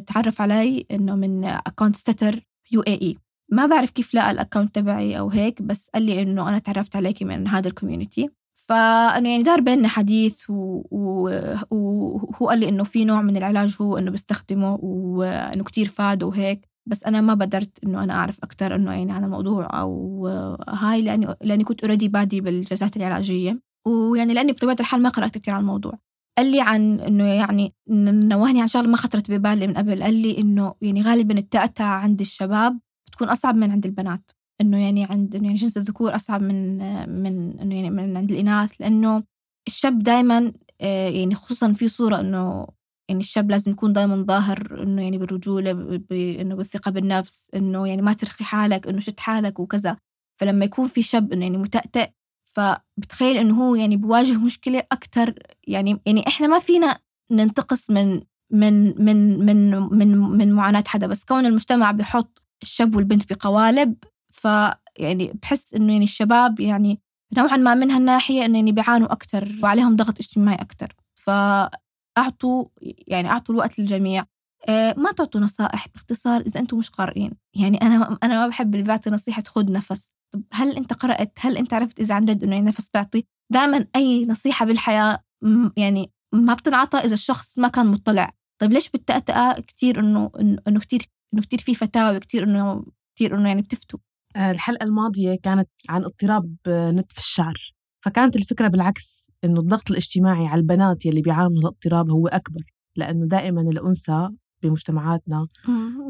تعرف علي إنه من أكونت ستر UAE. ما بعرف كيف لقى ال account تبعي أو هيك بس قال لي إنه أنا تعرفت عليكي من هذا ال community فأنه يعني دار بيننا حديث وهو قال لي إنه في نوع من العلاج هو إنه بستخدمه وإنه كتير فاد وهيك بس أنا ما قدرت إنه أنا أعرف أكتر إنه يعني عن الموضوع أو هاي لأني لأني كنت already بادي بالجلسات العلاجية. ويعني لأني بطبيعة الحال ما قرأت كتير عن الموضوع. قال لي عن إنه يعني نوهني عن شغلة ما خطرت ببالي من قبل. قال لي إنه يعني غالبا التأتأة عند الشباب بتكون أصعب من عند البنات. إنه يعني عند إنه يعني جنس الذكور أصعب من من إنه يعني من عند الإناث. لأنه الشاب دائما يعني خصوصا في صورة إنه يعني الشاب لازم يكون دائما ظاهر إنه يعني بالرجولة ب- ب- إنه بالثقة بالنفس إنه يعني ما ترخي حالك إنه شد حالك وكذا. فلما يكون في شاب إنه يعني متأتئ فبتخيل إنه هو يعني بواجه مشكلة أكتر. يعني يعني إحنا ما فينا ننتقص من من من من من من معاناة حدا. بس كون المجتمع بيحط الشاب والبنت بقوالب فيعني بحس إنه يعني الشباب يعني نوعا ما من هالناحية إنه يعني بيعانوا أكتر وعليهم ضغط اجتماعي أكتر. فأعطوا يعني أعطوا الوقت للجميع. آه، ما تعطوا نصائح باختصار إذا أنتم مش قارئين. يعني أنا أنا ما بحب اللي بيعطي نصيحة خذ نفس. طب هل أنت قرأت؟ هل أنت عرفت إذا عن جد يعني نفس بيعطي؟ دائما أي نصيحة بالحياة م- يعني ما بتنعطى إذا الشخص ما كان مطلع. طيب ليش بالتأتأة كتير إنه إنه إنه كتير إنه كتير في فتاوى كتير إنه كتير إنه يعني بتفتوا آه، الحلقة الماضية كانت عن اضطراب آه، نتف الشعر. فكانت الفكرة بالعكس إنه الضغط الاجتماعي على البنات يلي بيعانوا من الاضطراب هو أكبر. لأنه دائما الأنثى بمجتمعاتنا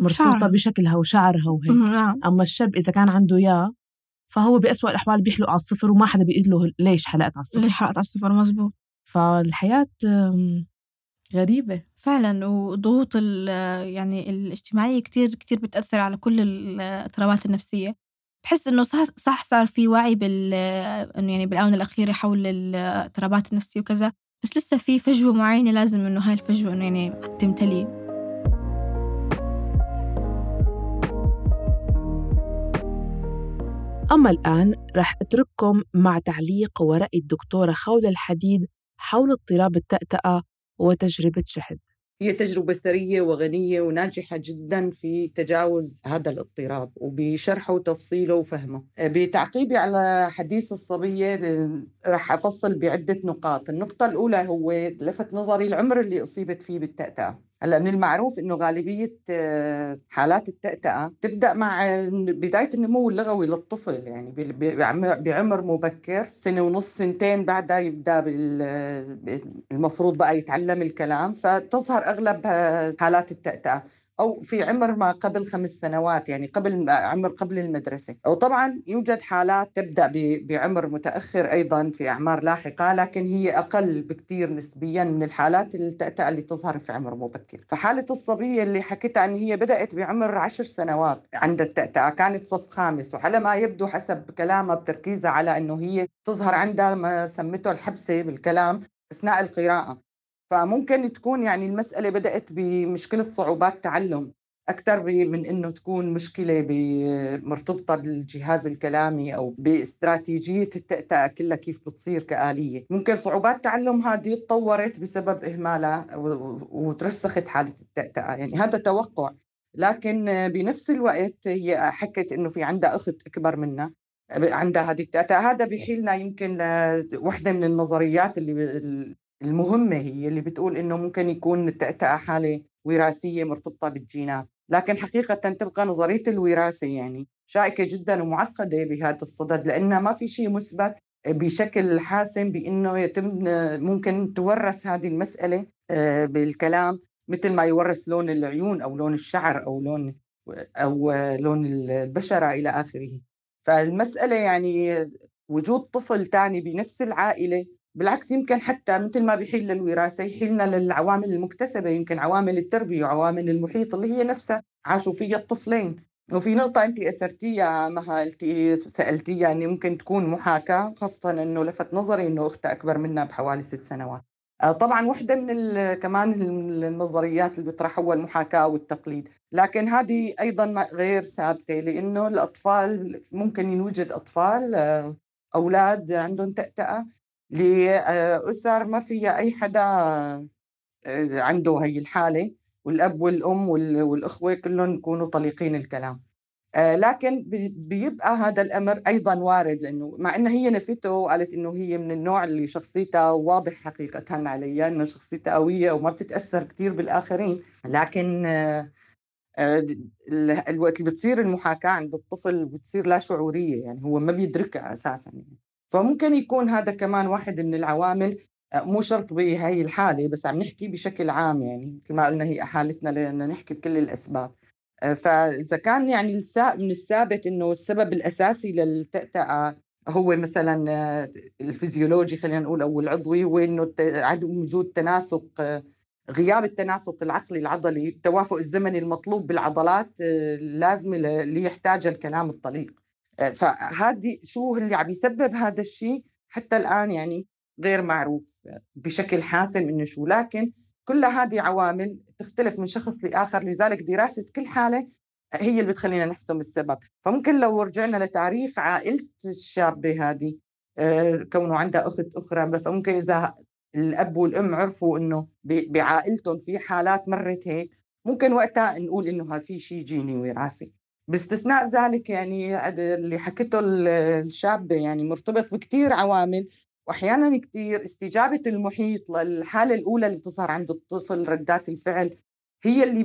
مرتبطة بشكلها وشعرها وهيك. نعم. أما الشاب إذا كان عنده إياه فهو بأسوأ الأحوال بيحلق على الصفر وما حدا بيقول له ليش حلقت على الصفر. ليش حلقت على الصفر؟ مزبوط. فالحياة غريبة. فعلا وضغوط يعني الاجتماعية كتير كتير بتأثر على كل الاضطرابات النفسية. بحس إنه صح, صح صار في وعي بال إنه يعني بالآونة الأخيرة حول الاضطرابات النفسية وكذا بس لسه في فجوة معينة لازم إنه هاي الفجوة إنه يعني تمتلي. أما الآن رح أترككم مع تعليق ورأي الدكتورة خولة الحديد حول اضطراب التأتأة وتجربة شهد هي تجربة ثرية وغنية وناجحة جدا في تجاوز هذا الاضطراب وبشرحه وتفصيله وفهمه. بتعقيبي على حديث الصبية رح أفصل بعدة نقاط. النقطة الأولى هو لفت نظري العمر اللي أصيبت فيه بالتأتأة. هلأ من المعروف إنه غالبية آه، حالات التأتأة تبدأ مع بداية النمو اللغوي للطفل يعني بعمر مبكر سنة ونص سنتين بعدها يبدأ المفروض بقى يتعلم الكلام فتظهر أغلب حالات التأتأة. أو في عمر ما قبل خمس سنوات يعني قبل عمر قبل المدرسة. وطبعا يوجد حالات تبدأ بعمر متأخر أيضا في أعمار لاحقة لكن هي أقل بكثير نسبيا من الحالات التأتأة اللي تظهر في عمر مبكر. فحالة الصبية اللي حكيت عن هي بدأت بعمر عشر سنوات عند التأتأة كانت صف خامس. وعلى ما يبدو حسب كلامها بتركيزها على أنه هي تظهر عندها ما سمته الحبسة بالكلام أثناء القراءة. فممكن تكون يعني المسألة بدأت بمشكلة صعوبات تعلم أكثر من إنه تكون مشكلة مرتبطة بالجهاز الكلامي أو باستراتيجية التأتأة كلها كيف بتصير كآلية. ممكن صعوبات تعلم هذه تطورت بسبب إهمالها وترسخت حالة التأتأة يعني هذا توقع. لكن بنفس الوقت هي حكت إنه في عندها أخت أكبر منها عندها هذه التأتأة هذا بيحيلنا يمكن لوحدة من النظريات اللي المهمة هي اللي بتقول إنه ممكن يكون التأتأة حالة وراثية مرتبطة بالجينات لكن حقيقة تبقى نظرية الوراثة يعني شائكة جدا ومعقدة بهذا الصدد لأنها ما في شيء مثبت بشكل حاسم بأنه يتم ممكن تورث هذه المسألة آه، بالكلام مثل ما يورث لون العيون أو لون الشعر أو لون أو لون البشرة إلى آخره. فالمسألة يعني وجود طفل ثاني بنفس العائلة بالعكس يمكن حتى مثل ما بيحيل للوراثة يحيلنا للعوامل المكتسبة يمكن عوامل التربية وعوامل المحيط اللي هي نفسها. عاشوا فيها الطفلين. وفي نقطة أنت أسرتيها مها قلتي سألتيها أني ممكن تكون محاكاة خاصة أنه لفت نظري أنه أختها أكبر منها بحوالي ست سنوات. آه، طبعا وحدة من كمان النظريات اللي بيطرحوها المحاكاة والتقليد. لكن هذه أيضا غير ثابتة لأنه الأطفال ممكن يوجد أطفال آه، أولاد عندهم تأتأة. لأسر ما فيها أي حدا آه، عنده هي الحالة والأب والأم والأخوة كلهم يكونوا طليقين الكلام آه، لكن بيبقى هذا الأمر أيضا وارد لأنه مع أنها هي نفته وقالت أنه هي من النوع اللي شخصيتها واضح حقيقة عليها أنه شخصيتها قوية وما بتتأثر كثير بالآخرين لكن آه، الوقت اللي بتصير المحاكاة عند الطفل بتصير لا شعورية يعني هو ما بيدركها أساسا يعني. فممكن يكون هذا كمان واحد من العوامل آه، مو شرط بهي الحالة بس عم نحكي بشكل عام يعني مثل ما قلنا هي حالتنا لأن نحكي بكل الأسباب. آه، فإذا كان يعني من الثابت إنه السبب الأساسي للتأتأة هو مثلا آه، الفيزيولوجي خلينا نقول أو العضوي هو إنه عدم وجود تناسق غياب التناسق العقلي العضلي التوافق الزمني المطلوب بالعضلات اللازمة ليحتاجها الكلام الطليق. فهذه شو اللي عم يسبب هذا الشيء؟ حتى الآن يعني غير معروف بشكل حاسم إنه شو لكن كل هذه عوامل تختلف من شخص لآخر. لذلك دراسة كل حالة هي اللي بتخلينا نحسم السبب. فممكن لو رجعنا لتاريخ عائلة الشابة هذه آه، كونه عندها أخت أخرى فممكن إذا الأب والأم عرفوا إنه بعائلتهم في حالات مرت هيك ممكن وقتها نقول إنه في شيء جيني وراثي. باستثناء ذلك يعني اللي حكته الشابة يعني مرتبط بكثير عوامل واحيانا كثير استجابة المحيط للحالة الأولى اللي بتظهر عند الطفل ردات الفعل هي اللي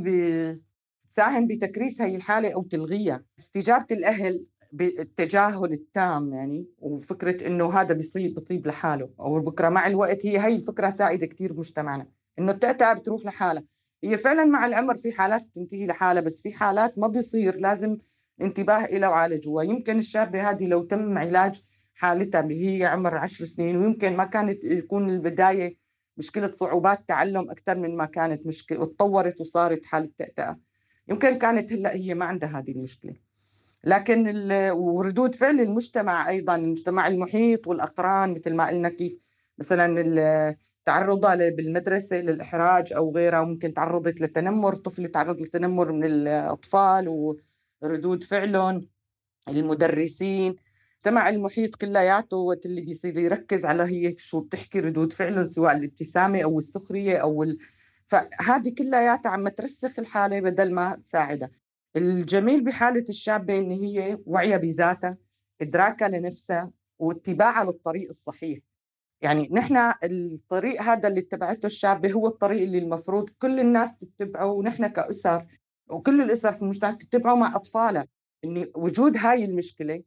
بتساهم بتكريس هي الحالة أو تلغيها. استجابة الأهل بالتجاهل التام يعني وفكرة إنه هذا بيصيب بطيب لحاله أو بكره مع الوقت هي هي الفكرة سائدة كثير بمجتمعنا إنه التأتأة بتروح لحالها. هي فعلا مع العمر في حالات تنتهي لحالها بس في حالات ما بيصير لازم انتباه إلى وعالجوها يمكن الشابة هذه لو تم علاج حالتها اللي هي عمر عشر سنين ويمكن ما كانت يكون البداية مشكلة صعوبات تعلم أكثر من ما كانت مشكلة وتطورت وصارت حالة تأتأة. يمكن كانت هلأ هي ما عندها هذه المشكلة. لكن وردود فعل المجتمع أيضا المجتمع المحيط والأقران مثل ما قلنا كيف مثلا تعرضها بالمدرسة للإحراج أو غيرها ممكن تعرضت للتنمر طفل تعرض للتنمر من الأطفال وردود فعلهم المدرسين. المجتمع المحيط كلياته وقت اللي بيصير يركز على هي شو بتحكي ردود فعلهم سواء الابتسامة أو السخرية أو فهذه كلياتها عم ترسخ الحالة بدل ما تساعدها. الجميل بحالة الشابة إن هي وعية بذاتها إدراكها لنفسها واتباعها للطريق الصحيح. يعني نحن الطريق هذا اللي اتبعته الشابة هو الطريق اللي المفروض كل الناس تتبعه ونحن كأسر وكل الأسر في المجتمع تتبعه مع أطفالها إن وجود هاي المشكلة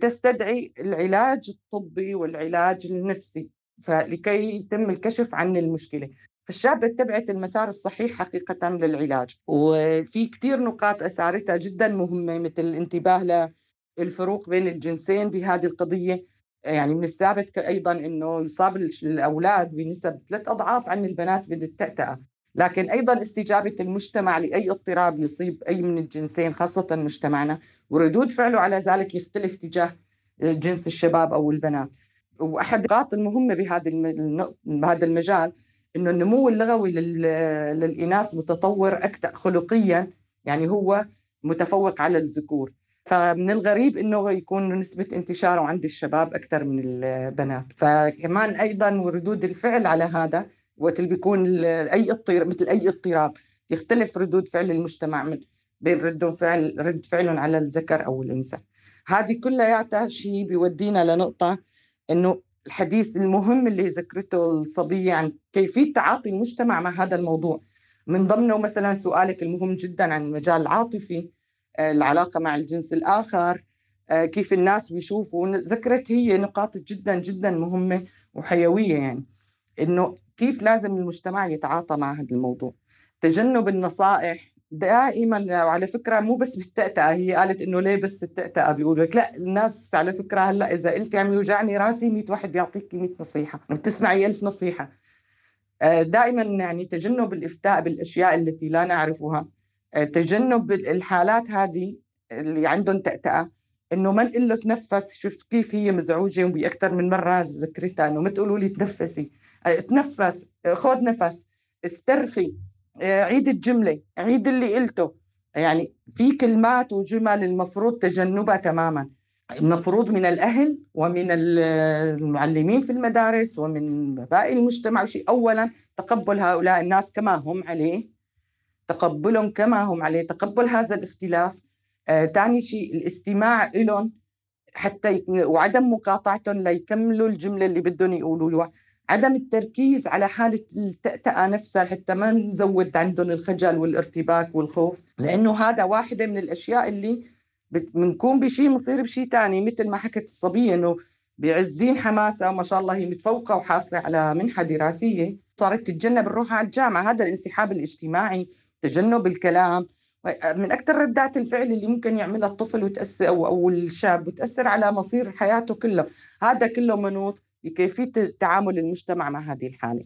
تستدعي العلاج الطبي والعلاج النفسي فلكي يتم الكشف عن المشكلة. فالشابة اتبعت المسار الصحيح حقيقة للعلاج. وفي كتير نقاط أسعرتها جدا مهمة مثل الانتباه للفروق بين الجنسين بهذه القضية. يعني من الثابت أيضا أنه يصاب الأولاد بنسب ثلاث أضعاف عن البنات بالتأتأة. لكن أيضا استجابة المجتمع لأي اضطراب يصيب أي من الجنسين خاصة مجتمعنا. وردود فعله على ذلك يختلف تجاه جنس الشباب أو البنات. وأحد النقاط المهمة بهذا بهذا المجال إنه النمو اللغوي للإناث متطور أكثر خلقيا يعني هو متفوق على الذكور. فمن الغريب إنه يكون نسبة انتشاره عند الشباب أكثر من البنات. فكمان أيضا ردود الفعل على هذا وقت اللي بيكون أي اضطراب مثل أي اضطراب يختلف ردود فعل المجتمع من بين رد فعل رد فعلهم على الذكر أو الأنثى. هذه كلها شيء بيودينا لنقطة إنه الحديث المهم اللي ذكرته الصبية عن كيفية تعاطي المجتمع مع هذا الموضوع. من ضمنه مثلا سؤالك المهم جدا عن المجال العاطفي. آه، العلاقة مع الجنس الآخر آه، كيف الناس بيشوفوا. ذكرت هي نقاط جدا جدا مهمة وحيوية يعني إنه كيف لازم المجتمع يتعاطى مع هذا الموضوع. تجنب النصائح دائما وعلى فكرة مو بس بالتأتأة هي قالت إنه ليه بس التأتأة بيقول لك؟ لا الناس على فكرة هلأ إذا قلت عم يوجعني راسي 100 واحد بيعطيك 100 نصيحة بتسمعي ألف نصيحة. آه، دائما يعني تجنب الإفتاء بالأشياء التي لا نعرفها. تجنب الحالات هذه اللي عندهم تأتأة إنه ما نقول له تنفس شفت كيف هي مزعوجة وباكثر من مرة ذكرتها إنه ما تقولوا لي تنفسي. آه، تنفس خذ نفس استرخي آه، عيد الجملة عيد اللي قلته. يعني في كلمات وجمل المفروض تجنبها تماما. المفروض من الأهل ومن المعلمين في المدارس ومن باقي المجتمع شيء أولا تقبل هؤلاء الناس كما هم عليه. تقبلهم كما هم عليه تقبل هذا الاختلاف. ثاني آه، شيء الاستماع لهم حتى وعدم مقاطعتهم ليكملوا الجملة اللي بدهم يقولوها عدم التركيز على حالة التأتأة نفسها حتى ما نزود عندهم الخجل والارتباك والخوف لأنه هذا واحدة من الأشياء اللي بنكون بشيء مصير بشيء تاني. مثل ما حكت الصبية إنه بعز دين حماسة ما شاء الله هي متفوقة وحاصلة على منحة دراسية صارت تتجنب الروح على الجامعة. هذا الانسحاب الاجتماعي تجنب الكلام من أكثر ردات الفعل اللي ممكن يعملها الطفل وتأثر أو, أو الشاب وتأثر على مصير حياته كله. هذا كله منوط بكيفية تعامل المجتمع مع هذه الحالة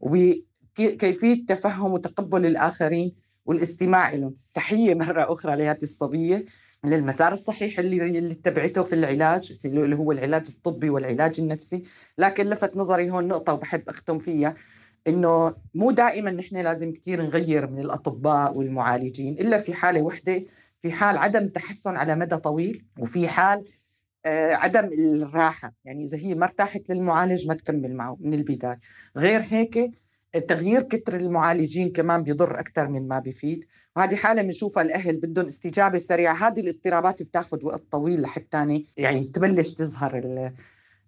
وبكيفية تفهم وتقبل الآخرين والاستماع لهم تحية مرة أخرى لهذه الصبية للمسار الصحيح اللي اللي اتبعته في العلاج اللي هو العلاج الطبي والعلاج النفسي لكن لفت نظري هون نقطة وبحب أختم فيها. إنه مو دائما نحن لازم كثير نغير من الأطباء والمعالجين إلا في حالة وحدة في حال عدم تحسن على مدى طويل وفي حال آه، عدم الراحة. يعني إذا هي ما ارتاحت للمعالج ما تكمل معه من البداية. غير هيك تغيير كتر المعالجين كمان بيضر أكثر من ما بيفيد. وهذه حالة بنشوفها الأهل بدهم استجابة سريعة. هذه الاضطرابات بتاخذ وقت طويل لحتى يعني تبلش تظهر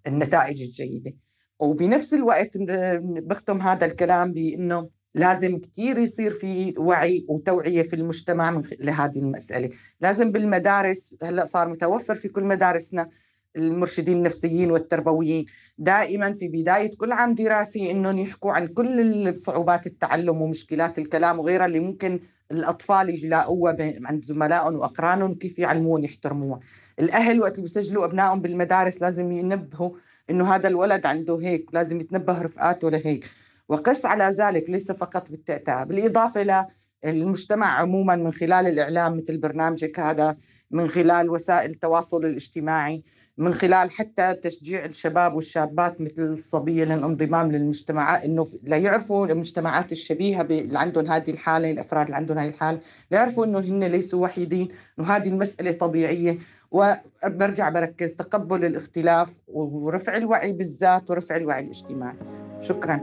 النتائج الجيدة. وبنفس الوقت بختم هذا الكلام بأنه لازم كثير يصير في وعي وتوعية في المجتمع لهذه المسألة. لازم بالمدارس هلأ صار متوفر في كل مدارسنا المرشدين النفسيين والتربويين. دائما في بداية كل عام دراسي إنهم يحكوا عن كل صعوبات التعلم ومشكلات الكلام وغيرها اللي ممكن الأطفال يلاقوها عند زملائهم وأقرانهم كيف يعلمون يحترموها. الأهل وقت بيسجلوا أبنائهم بالمدارس لازم ينبهوا إنه هذا الولد عنده هيك لازم يتنبه رفقاته لهيك. وقس على ذلك ليس فقط بالتأتأة بالإضافة للمجتمع عموما من خلال الإعلام مثل برنامجك هذا من خلال وسائل التواصل الاجتماعي من خلال حتى تشجيع الشباب والشابات مثل الصبية للانضمام للمجتمعات إنه ليعرفوا المجتمعات الشبيهة اللي عندهم هذه الحالة الأفراد اللي عندهم هذه الحالة ليعرفوا إنه هن ليسوا وحيدين إنه هذه المسألة طبيعية. وبرجع بركز تقبل الاختلاف ورفع الوعي بالذات ورفع الوعي الاجتماعي. شكراً.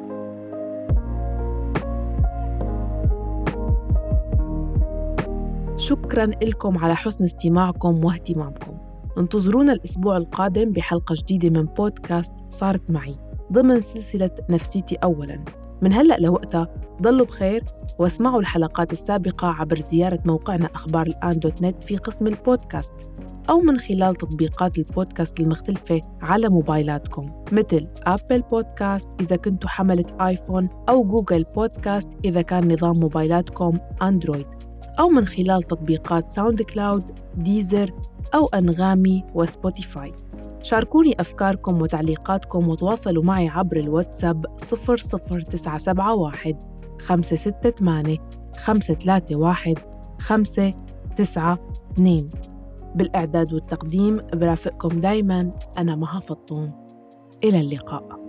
شكرا لكم على حسن استماعكم واهتمامكم. انتظرونا الأسبوع القادم بحلقة جديدة من بودكاست صارت معي. ضمن سلسلة نفسيتي أولا. من هلأ لوقتها ضلوا بخير واسمعوا الحلقات السابقة عبر زيارة موقعنا أخبار الآن dot net في قسم البودكاست. أو من خلال تطبيقات البودكاست المختلفة على موبايلاتكم مثل Apple Podcast إذا كنتوا حملة iPhone أو Google Podcast إذا كان نظام موبايلاتكم Android أو من خلال تطبيقات SoundCloud، Deezer أو أنغامي و Spotify شاركوني أفكاركم وتعليقاتكم وتواصلوا معي عبر الواتساب 00971 568 531 592 بالإعداد والتقديم برافقكم دايما. أنا مها فطوم إلى اللقاء.